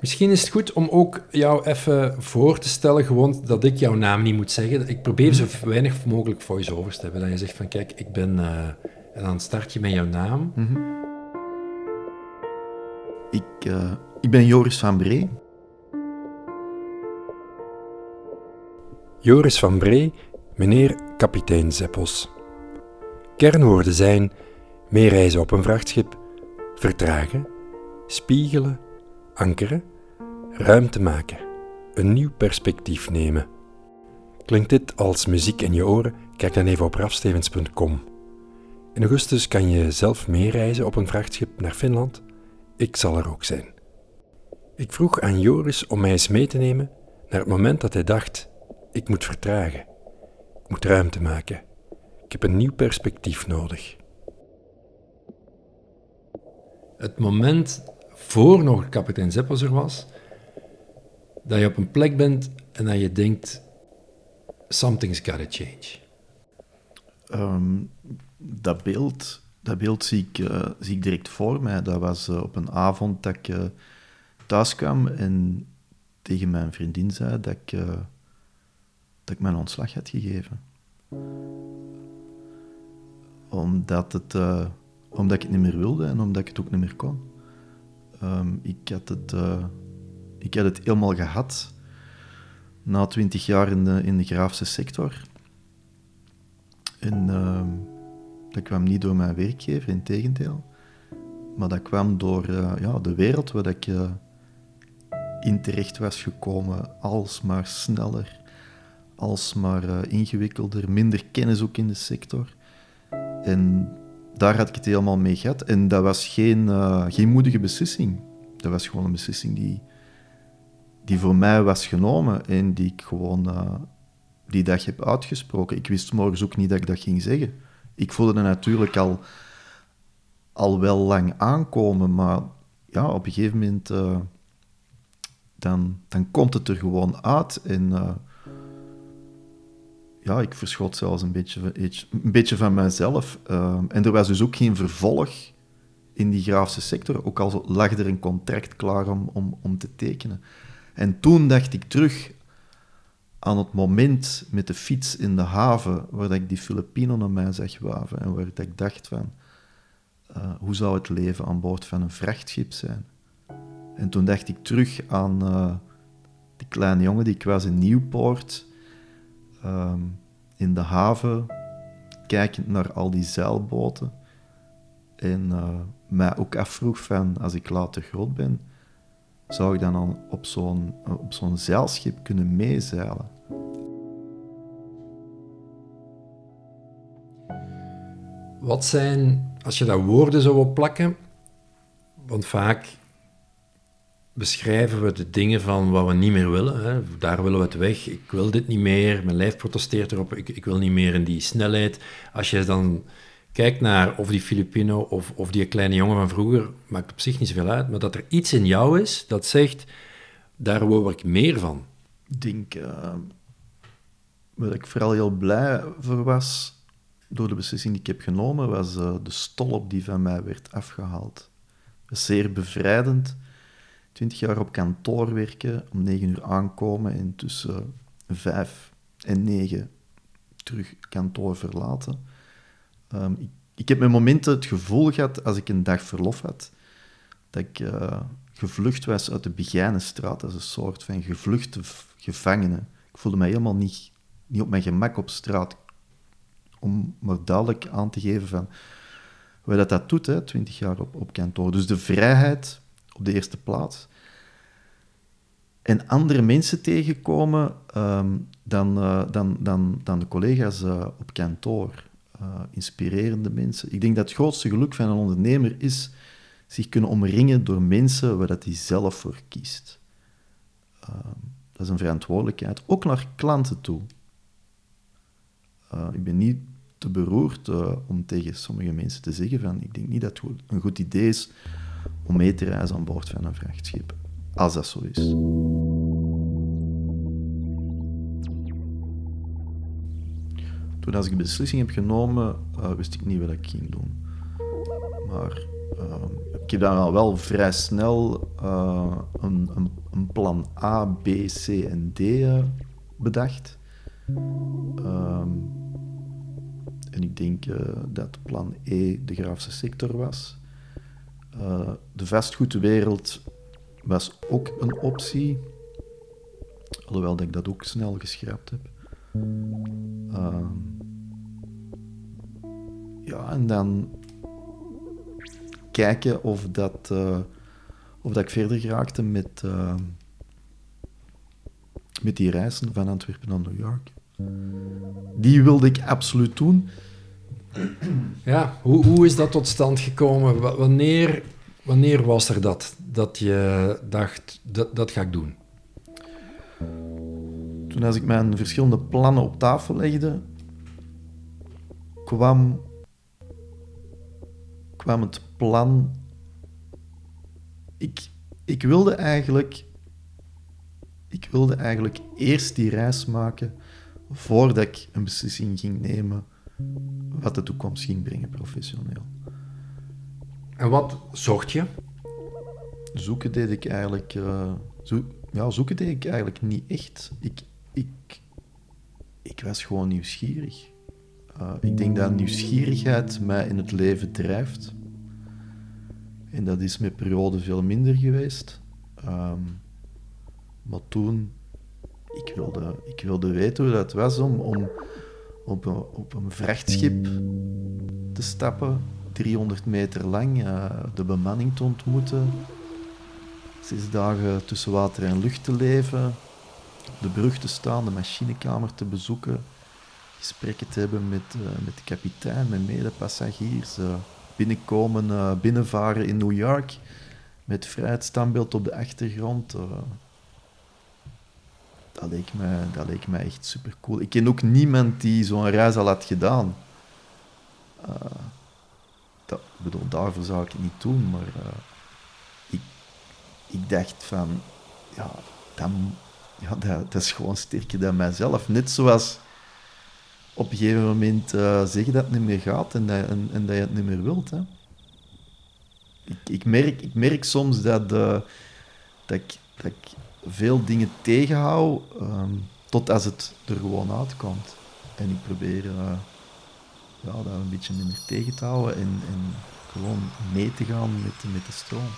Misschien is het goed om ook jou even voor te stellen, gewoon dat ik jouw naam niet moet zeggen. Ik probeer zo weinig mogelijk voice-overs te hebben. Dat je zegt van, kijk, ik ben... Uh, en dan start je met jouw naam. Mm -hmm. ik, uh, ik ben Joris van Bree. Joris van Bree, meneer kapitein Zeppels. Kernwoorden zijn meereizen op een vrachtschip, vertragen, spiegelen, ankeren, ruimte maken, een nieuw perspectief nemen. Klinkt dit als muziek in je oren? Kijk dan even op rafstevens.com. In augustus kan je zelf meereizen op een vrachtschip naar Finland. Ik zal er ook zijn. Ik vroeg aan Joris om mij eens mee te nemen naar het moment dat hij dacht: ik moet vertragen. Ik moet ruimte maken. Ik heb een nieuw perspectief nodig. Het moment voor nog kapitein Zeppels er was, dat je op een plek bent en dat je denkt, something's gotta change. Um, dat, beeld, dat beeld zie ik, uh, zie ik direct voor mij. Dat was uh, op een avond dat ik uh, thuis kwam en tegen mijn vriendin zei dat ik, dat ik mijn ontslag had gegeven. Omdat, het, omdat ik het niet meer wilde en omdat ik het ook niet meer kon. Um, ik, had het, ik had het helemaal gehad na twintig jaar in de, in de graafse sector. En uh, dat kwam niet door mijn werkgever, in tegendeel. Maar dat kwam door uh, ja, de wereld waar ik uh, in terecht was gekomen. Alsmaar sneller, alsmaar ingewikkelder, minder kennis ook in de sector. En daar had ik het helemaal mee gehad. En dat was geen, geen moedige beslissing. Dat was gewoon een beslissing die, die voor mij was genomen en die ik gewoon uh, die dag heb uitgesproken. Ik wist morgens ook niet dat ik dat ging zeggen. Ik voelde het natuurlijk al, al wel lang aankomen, maar ja, op een gegeven moment uh, dan, dan komt het er gewoon uit. En ja, ik verschot zelfs een beetje, een beetje van mijzelf. Ehm, en er was dus ook geen vervolg in die graafse sector, ook al lag er een contract klaar om, om, om te tekenen. En toen dacht ik terug aan het moment met de fiets in de haven, waar dat ik die Filipino naar mij zag waven en waar ik dacht van, uh, hoe zou het leven aan boord van een vrachtschip zijn? En toen dacht ik terug aan uh, die kleine jongen die ik was in Nieuwpoort, Ehm, in de haven, kijkend naar al die zeilboten. En uh, mij ook afvroeg van, als ik later groot ben, zou ik dan al op zo'n, op zo'n zeilschip kunnen meezeilen? Wat zijn, als je daar woorden zou op plakken, want vaak beschrijven we de dingen van wat we niet meer willen. Hè. Daar willen we het weg. Ik wil dit niet meer. Mijn lijf protesteert erop. Ik, ik wil niet meer in die snelheid. Als je dan kijkt naar of die Filipino of, of die kleine jongen van vroeger, maakt op zich niet zoveel uit. Maar dat er iets in jou is dat zegt, daar word ik meer van. Ik denk, uh, waar ik vooral heel blij voor was, door de beslissing die ik heb genomen, was uh, de stolp die van mij werd afgehaald. Zeer bevrijdend 20 jaar op kantoor werken, om 9 uur aankomen en tussen 5 en 9 terug kantoor verlaten. Um, ik, heb met momenten het gevoel gehad, als ik een dag verlof had, dat ik uh, gevlucht was uit de Begijnenstraat, als een soort van gevluchte gevangene. Ik voelde mij helemaal niet, niet op mijn gemak op straat. Om maar duidelijk aan te geven van hoe dat dat doet, hè, 20 jaar op, op kantoor. Dus de vrijheid op de eerste plaats. En andere mensen tegenkomen um, dan, uh, dan, dan, dan de collega's uh, op kantoor. Uh, inspirerende mensen. Ik denk dat het grootste geluk van een ondernemer is zich kunnen omringen door mensen waar dat hij zelf voor kiest. Ehm, dat is een verantwoordelijkheid, ook naar klanten toe. ik ben niet te beroerd om tegen sommige mensen te zeggen van ik denk niet dat het een goed idee is om mee te reizen aan boord van een vrachtschip. Als dat zo is. Toen als ik de beslissing heb genomen, uh, wist ik niet wat ik ging doen. Maar heb ik heb dan al wel vrij snel uh, een, een, een, plan A, B, C en D uh, bedacht. Um, en ik denk dat plan E de grafische sector was. de vastgoedwereld was ook een optie. Alhoewel dat ik dat ook snel geschrapt heb. Uh, ja, en dan kijken of dat, uh, of dat ik verder geraakte met, uh, met die reizen van Antwerpen naar New York. Die wilde ik absoluut doen. Ja, hoe, hoe is dat tot stand gekomen? wanneer, wanneer was er dat, dat je dacht, dat, dat ga ik doen? Toen als ik mijn verschillende plannen op tafel legde, kwam, kwam het plan. Ik, ik wilde eigenlijk. Ik wilde eigenlijk eerst die reis maken voordat ik een beslissing ging nemen wat de toekomst ging brengen professioneel. En wat zocht je? Zoeken deed ik eigenlijk. Uh, zo, ja, zoeken deed ik eigenlijk niet echt. Ik, ik, ik was gewoon nieuwsgierig. Uh, ik denk dat nieuwsgierigheid mij in het leven drijft. En dat is met periode veel minder geweest. Um, maar toen, ik wilde, ik wilde weten hoe dat was om, om op, een, op een vrachtschip te stappen, 300 meter lang, uh, de bemanning te ontmoeten, zes dagen tussen water en lucht te leven, de brug te staan, de machinekamer te bezoeken, gesprekken te hebben met, uh, met de kapitein, met medepassagiers, uh, binnenkomen, uh, binnenvaren in New York met vrijheidsstandbeeld op de achtergrond. dat, leek mij, dat leek mij echt super cool. Ik ken ook niemand die zo'n reis al had gedaan. dat, bedoel, daarvoor zou ik het niet doen, maar ik, ik dacht van, ja, dan ja, dat, is gewoon sterker dan mijzelf. Net zoals op een gegeven moment uh, zeggen dat het niet meer gaat en dat, en, dat je het niet meer wilt. Hè. Ik, ik, merk, ik merk soms dat, uh, dat, ik, dat veel dingen tegenhoud um, tot als het er gewoon uitkomt. En ik probeer uh, ja, dat een beetje minder tegen te houden en, en gewoon mee te gaan met, met de stroom.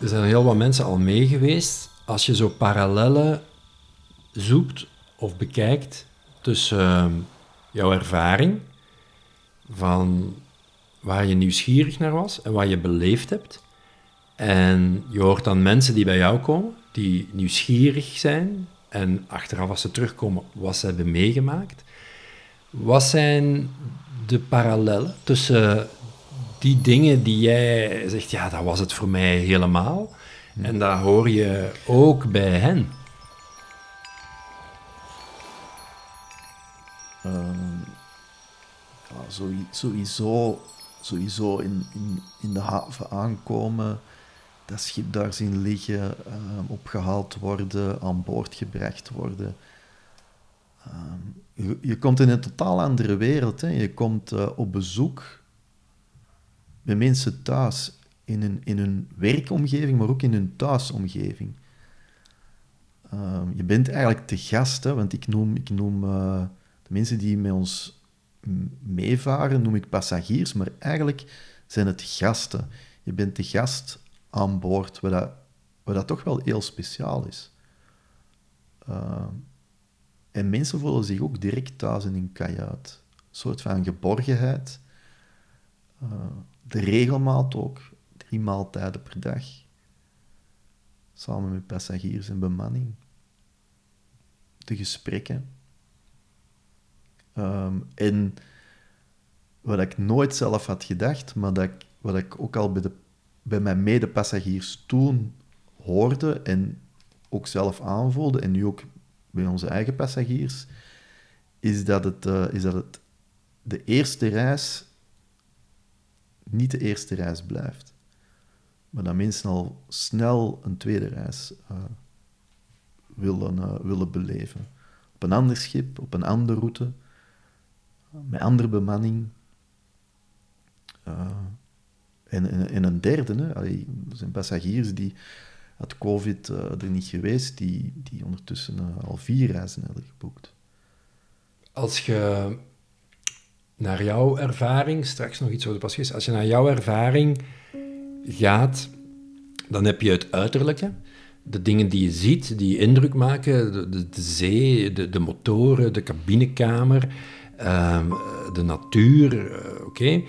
Er zijn heel wat mensen al mee geweest. Als je zo parallellen zoekt of bekijkt tussen ehm, jouw ervaring van waar je nieuwsgierig naar was en wat je beleefd hebt. En je hoort dan mensen die bij jou komen, die nieuwsgierig zijn en achteraf als ze terugkomen wat ze hebben meegemaakt. Wat zijn de parallellen tussen die dingen die jij zegt, ja, dat was het voor mij helemaal. En dat hoor je ook bij hen. Um, ja, sowieso, sowieso in, in, in de haven aankomen, dat schip daar zien liggen, um, opgehaald worden, aan boord gebracht worden. Um, je, je, komt in een totaal andere wereld. Hè. Je komt uh, op bezoek met mensen thuis, in hun, in werkomgeving, maar ook in hun thuisomgeving. Um, je bent eigenlijk te gast, hè, want ik noem, ik noem uh, de mensen die met ons meevaren, noem ik passagiers, maar eigenlijk zijn het gasten. Je bent de gast aan boord, wat dat, wat dat toch wel heel speciaal is. Uh, en mensen voelen zich ook direct thuis in hun kajuit. Een soort van geborgenheid. Uh, de regelmaat ook, drie maaltijden per dag. Samen met passagiers en bemanning. De gesprekken. Um, en wat ik nooit zelf had gedacht, maar dat wat ik ook al bij, de, bij mijn medepassagiers toen hoorde en ook zelf aanvoelde, en nu ook bij onze eigen passagiers, is dat het, uh, is dat het de eerste reis niet de eerste reis blijft. Maar dat mensen al snel een tweede reis uh, willen, uh, willen beleven. Op een ander schip, op een andere route, met andere bemanning. Uh, en, en, een derde, hè. Er zijn passagiers die had COVID er niet geweest, die, die ondertussen al vier reizen hebben geboekt. Als je naar jouw ervaring, straks nog iets over de passagiers, als je naar jouw ervaring gaat, dan heb je het uiterlijke, de dingen die je ziet, die indruk maken, de, zee, de, de, motoren, de cabinekamer, uh, de natuur, uh, oké.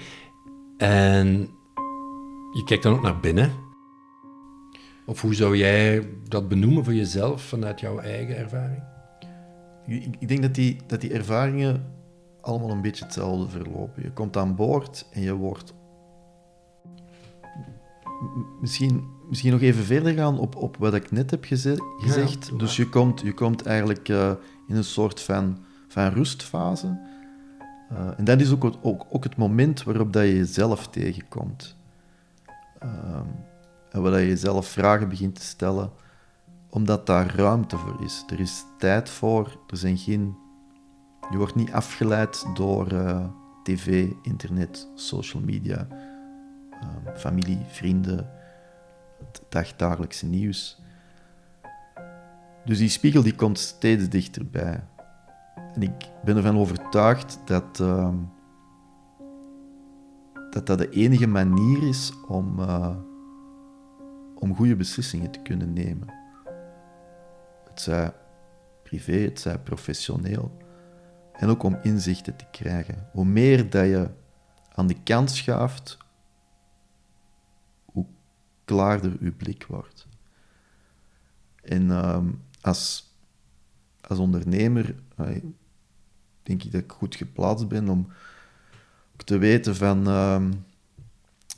En je kijkt dan ook naar binnen. Of hoe zou jij dat benoemen voor jezelf vanuit jouw eigen ervaring? Ik, ik denk dat die, dat die ervaringen allemaal een beetje hetzelfde verlopen. Je komt aan boord en je wordt misschien, misschien nog even verder gaan op, op wat ik net heb gezegd. dus je komt, je komt eigenlijk uh, in een soort van, van rustfase. Uh, en dat is ook, ook, ook het moment waarop dat je jezelf tegenkomt. Uh, en waar je jezelf vragen begint te stellen, omdat daar ruimte voor is. Er is tijd voor, er zijn geen... Je wordt niet afgeleid door uh, tv, internet, social media Ehm, familie, vrienden, het dagdagelijkse nieuws. Dus die spiegel die komt steeds dichterbij. En ik ben ervan overtuigd dat, uh, dat dat de enige manier is om, uh, om goede beslissingen te kunnen nemen. Het zij privé, het zij professioneel. En ook om inzichten te krijgen. Hoe meer dat je aan de kant schuift, klaarder uw blik wordt. En ehm, als, als ondernemer denk ik dat ik goed geplaatst ben om te weten van, ehm,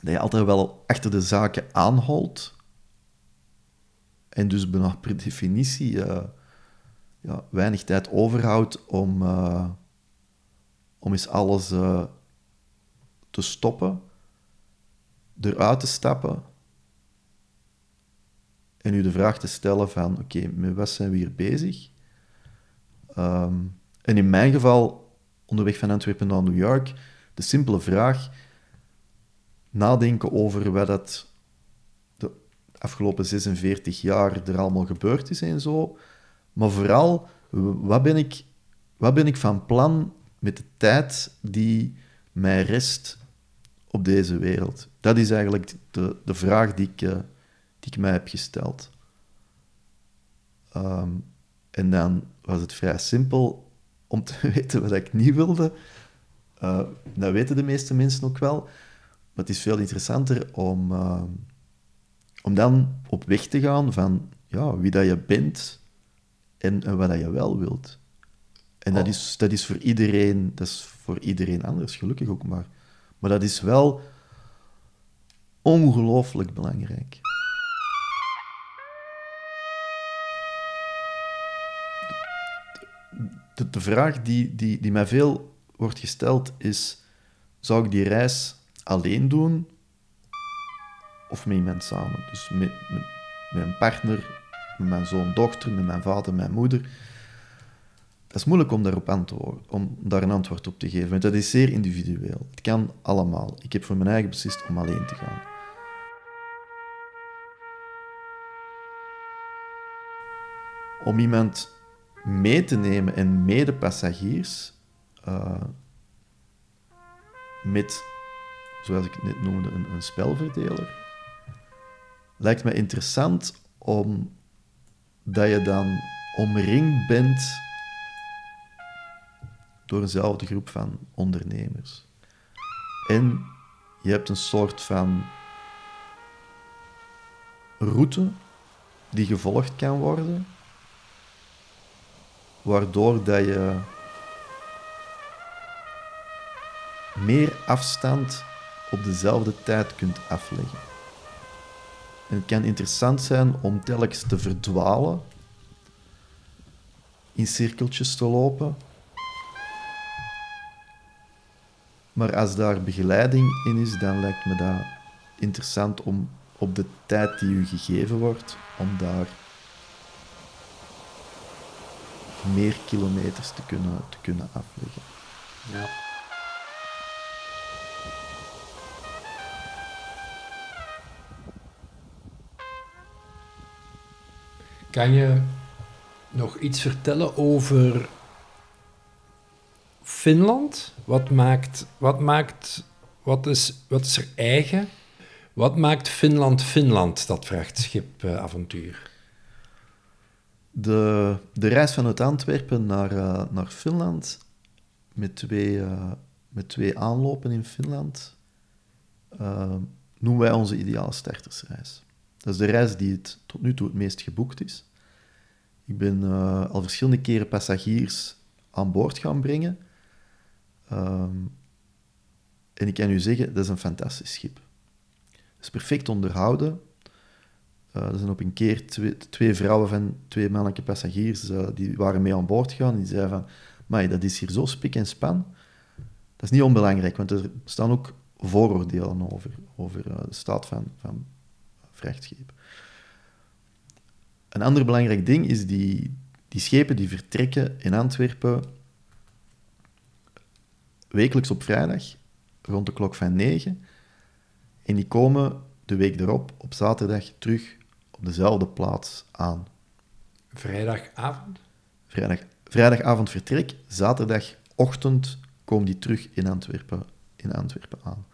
dat je altijd wel achter de zaken aanholt. En dus per definitie uh, ja, weinig tijd overhoudt om, uh, om eens alles uh, te stoppen, eruit te stappen en u de vraag te stellen van, oké, met wat zijn we hier bezig? Ehm, en in mijn geval, onderweg van Antwerpen naar New York, de simpele vraag, nadenken over wat dat de afgelopen 46 jaar er allemaal gebeurd is en zo. Maar vooral, wat ben ik, wat ben ik van plan met de tijd die mij rest op deze wereld? Dat is eigenlijk de, de vraag die ik, eh, die ik mij heb gesteld. Ehm, en dan was het vrij simpel om te weten wat ik niet wilde. Uh, dat weten de meeste mensen ook wel. Maar het is veel interessanter om, uh, om dan op weg te gaan van ja, wie dat je bent en, wat je wel wilt. En dat, oh. is, dat is voor iedereen, dat is voor iedereen anders, gelukkig ook maar. Maar dat is wel ongelooflijk belangrijk. de, vraag die, die, die mij veel wordt gesteld is: zou ik die reis alleen doen of met iemand samen? Dus met, met, met een partner, met mijn zoon, dochter, met mijn vader, mijn moeder. Dat is moeilijk om daarop antwoord, om daar een antwoord op te geven, want dat is zeer individueel. Het kan allemaal. Ik heb voor mijn eigen beslist om alleen te gaan. Om iemand mee te nemen en medepassagiers uh, met, zoals ik het net noemde, een, een spelverdeler, lijkt me interessant omdat je dan omringd bent door eenzelfde groep van ondernemers. En je hebt een soort van route die gevolgd kan worden waardoor dat je meer afstand op dezelfde tijd kunt afleggen. Het kan interessant zijn om telkens te verdwalen, in cirkeltjes te lopen. Maar als daar begeleiding in is, dan lijkt me dat interessant om op de tijd die u gegeven wordt, om daar meer kilometers te kunnen, te kunnen afleggen. Ja. Kan je nog iets vertellen over Finland? Wat maakt, wat maakt, wat is, wat is er eigen? Wat maakt Finland Finland, dat vrachtschipavontuur? De, de reis vanuit Antwerpen naar, uh, naar Finland, met twee, uh, met twee aanlopen in Finland, uh, noemen wij onze ideale startersreis. Dat is de reis die het tot nu toe het meest geboekt is. Ik ben al verschillende keren passagiers aan boord gaan brengen. Um, en ik kan u zeggen, dat is een fantastisch schip. Het is perfect onderhouden. Uh, er zijn op een keer twee, vrouwen van twee mannelijke passagiers uh, die waren mee aan boord gegaan. Die zeiden van, maar dat is hier zo spik en span. Dat is niet onbelangrijk, want er staan ook vooroordelen over, over de staat van, van vrachtschepen. Een ander belangrijk ding is die, die schepen die vertrekken in Antwerpen wekelijks op vrijdag, rond de klok van 9. En die komen de week erop, op zaterdag, terug op dezelfde plaats aan. Vrijdagavond? Vrijdag, vrijdagavond vertrek, zaterdagochtend komen die terug in Antwerpen, in Antwerpen aan.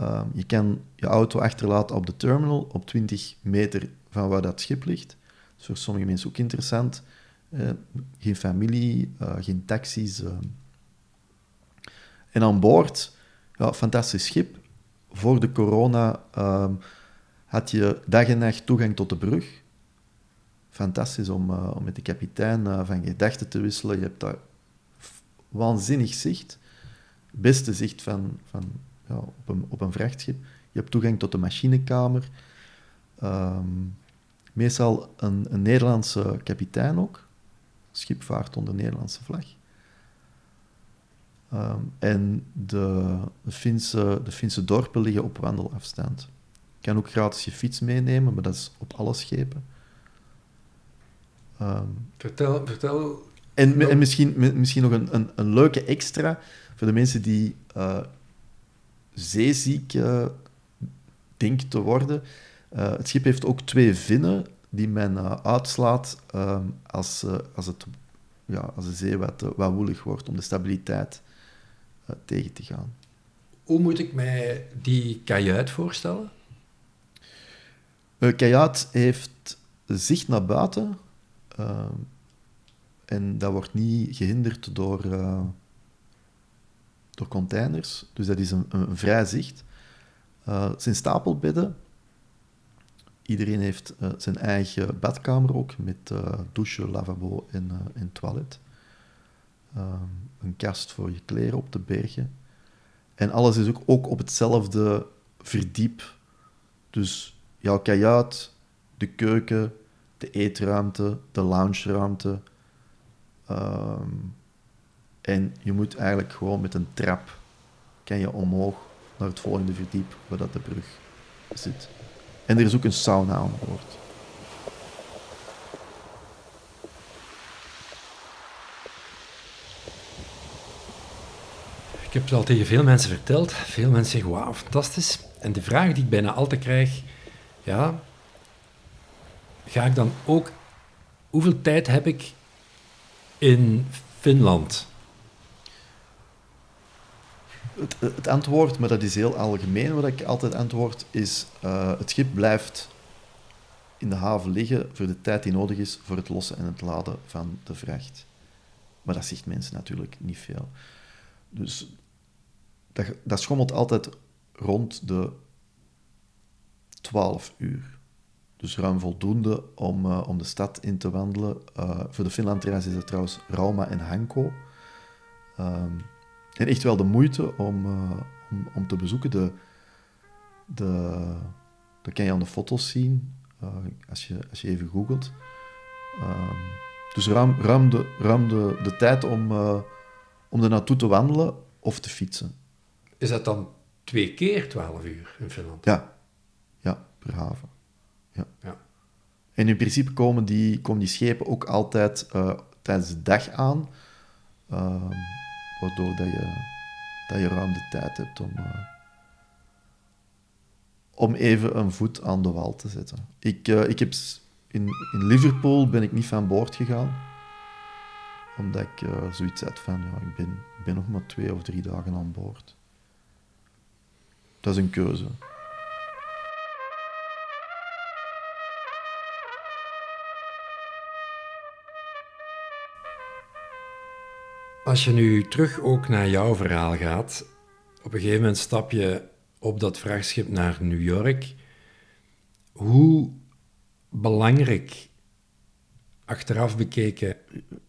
Um, je kan je auto achterlaten op de terminal, op 20 meter van waar dat schip ligt. Dat is voor sommige mensen ook interessant. Uh, geen familie, uh, geen taxis. Uh. En aan boord, ja, fantastisch schip. Voor de corona um, had je dag en nacht toegang tot de brug. Fantastisch om, uh, om met de kapitein van gedachten te wisselen. Je hebt daar waanzinnig zicht. Beste zicht van, van, ja, op, een, op een vrachtschip. Je hebt toegang tot de machinekamer. Um, meestal een, een Nederlandse kapitein ook. Schip vaart onder Nederlandse vlag. Um, en de, de, Finse, de Finse dorpen liggen op wandelafstand. Je kan ook gratis je fiets meenemen, maar dat is op alle schepen. Um, vertel, vertel. En, en misschien, misschien nog een, een, een, leuke extra voor de mensen die uh, zeeziek uh, te worden. Uh, het schip heeft ook twee vinnen die men uitslaat um, als, als, het, ja, als de zee wat, wat woelig wordt om de stabiliteit tegen te gaan. Hoe moet ik mij die kajuit voorstellen? Een kajuit heeft zicht naar buiten uh, en dat wordt niet gehinderd door, uh, door containers. Dus dat is een, een vrij zicht. Uh, het zijn stapelbedden. Iedereen heeft zijn eigen badkamer ook, met douche, lavabo en, en toilet. Ehm, een kast voor je kleren op te bergen. En alles is ook, ook op hetzelfde verdiep. Dus jouw kajuit, de keuken, de eetruimte, de loungeruimte. Um, en je moet eigenlijk gewoon met een trap kan je omhoog naar het volgende verdiep, waar dat de brug zit. En er is ook een sauna aan boord. Ik heb het al tegen veel mensen verteld. Veel mensen zeggen, wauw, fantastisch. En de vraag die ik bijna altijd krijg, ja, ga ik dan ook... Hoeveel tijd heb ik in Finland? Het, het, antwoord, maar dat is heel algemeen, wat ik altijd antwoord, is uh, het schip blijft in de haven liggen voor de tijd die nodig is voor het lossen en het laden van de vracht. Maar dat zegt mensen natuurlijk niet veel. Dus dat, dat schommelt altijd rond de 12 uur. Dus ruim voldoende om, uh, om de stad in te wandelen. Uh, voor de Finlandreis is het trouwens Rauma en Hanko. Um, en echt wel de moeite om, uh, om, om, te bezoeken. De, de, dat kan je aan de foto's zien, als, je, als je even googelt. Um, dus ruim, ruim, de, ruim de, de tijd om, om er naartoe te wandelen of te fietsen. Is dat dan twee keer 12 uur in Finland? Ja, ja per haven. Ja. ja. En in principe komen die, komen die schepen ook altijd tijdens de dag aan, ehm, waardoor dat je, dat je ruim de tijd hebt om, eh, om even een voet aan de wal te zetten. Ik, eh, ik heb in, in Liverpool ben ik niet van boord gegaan, omdat ik uh, zoiets had van, ja, ik ben, ik ben nog maar twee of drie dagen aan boord. Dat is een keuze. Als je nu terug ook naar jouw verhaal gaat, op een gegeven moment stap je op dat vrachtschip naar New York. Hoe belangrijk, achteraf bekeken.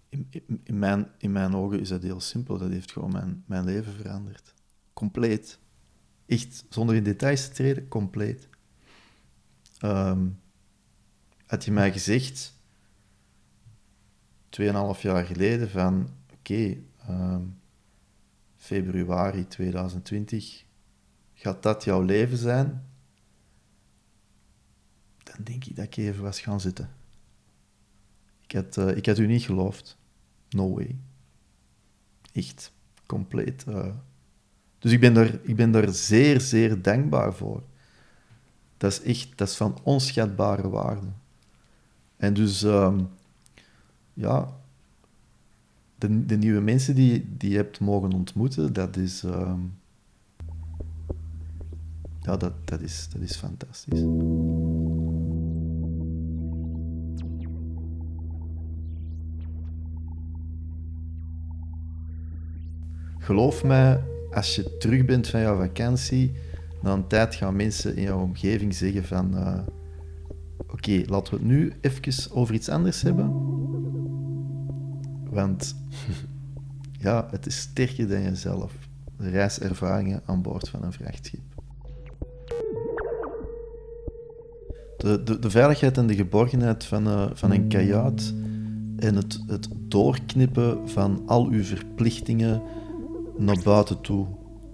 In, in, mijn, in mijn ogen is dat heel simpel. Dat heeft gewoon mijn, mijn leven veranderd. Compleet. Echt, zonder in details te treden, compleet. Um, had je mij gezegd, tweeënhalf jaar geleden, van oké, ehm, februari 2020, gaat dat jouw leven zijn? Dan denk ik dat ik even was gaan zitten. Ik had, uh, ik had u niet geloofd. No way. Echt, compleet. Uh. Dus ik ben, daar, ik ben daar zeer, zeer dankbaar voor. Dat is echt, dat is van onschatbare waarde. En dus, um, ja, de, de nieuwe mensen die, die je hebt mogen ontmoeten, dat is, uh, ja, dat, dat, is, dat is fantastisch. Geloof mij, als je terug bent van jouw vakantie, na een tijd gaan mensen in jouw omgeving zeggen van... Uh, Oké, laten we het nu even over iets anders hebben. Want ja, het is sterker dan jezelf. De reiservaringen aan boord van een vrachtschip. De, de, de veiligheid en de geborgenheid van, uh, van een kajuit en het, het doorknippen van al uw verplichtingen naar buiten toe.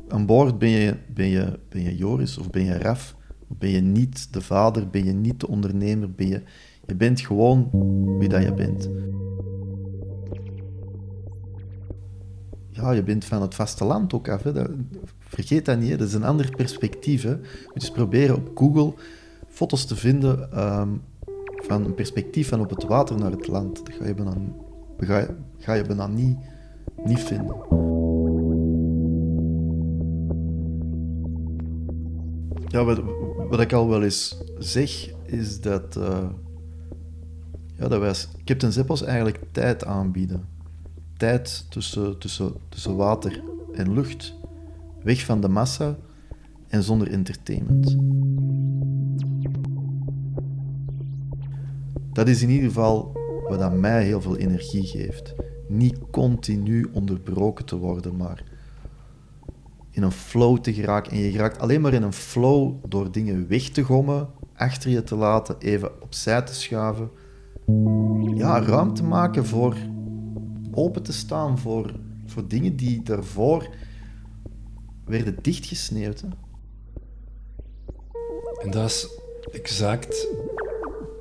Aan boord ben je, ben je, ben je Joris of ben je Raf. Ben je niet de vader, ben je niet de ondernemer, ben je, je bent gewoon wie dat je bent. Je bent van het vasteland ook af. Hè. Vergeet dat niet, dat is een ander perspectief. Hè. Je moet eens proberen op Google foto's te vinden um, van een perspectief van op het water naar het land. Dat ga je bijna, ga, ga je bijna niet, niet vinden. Ja, wat, wat ik al wel eens zeg, is dat, uh, ja, dat wij Captain Zeppos eigenlijk tijd aanbieden tijd tussen, tussen, tussen water en lucht, weg van de massa en zonder entertainment. Dat is in ieder geval wat aan mij heel veel energie geeft. Niet continu onderbroken te worden, maar in een flow te geraken. En je geraakt alleen maar in een flow door dingen weg te gommen, achter je te laten, even opzij te schuiven. Ja, ruimte maken voor open te staan voor, voor dingen die daarvoor werden dichtgesneeuwd. Hè. En dat is exact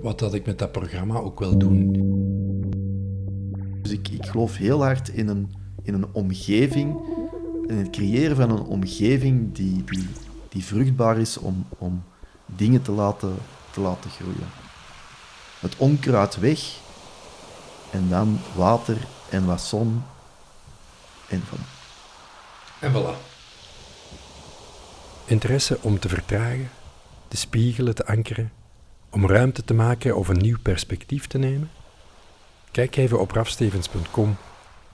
wat dat ik met dat programma ook wil doen. Dus ik, ik geloof heel hard in een, in een omgeving, in het creëren van een omgeving die, die, die vruchtbaar is om, om dingen te laten, te laten groeien. Het onkruid weg en dan water en wat zon en van. En voilà. Interesse om te vertragen, te spiegelen, te ankeren, om ruimte te maken of een nieuw perspectief te nemen? Kijk even op rafstevens.com,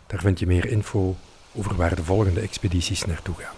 daar vind je meer info over waar de volgende expedities naartoe gaan.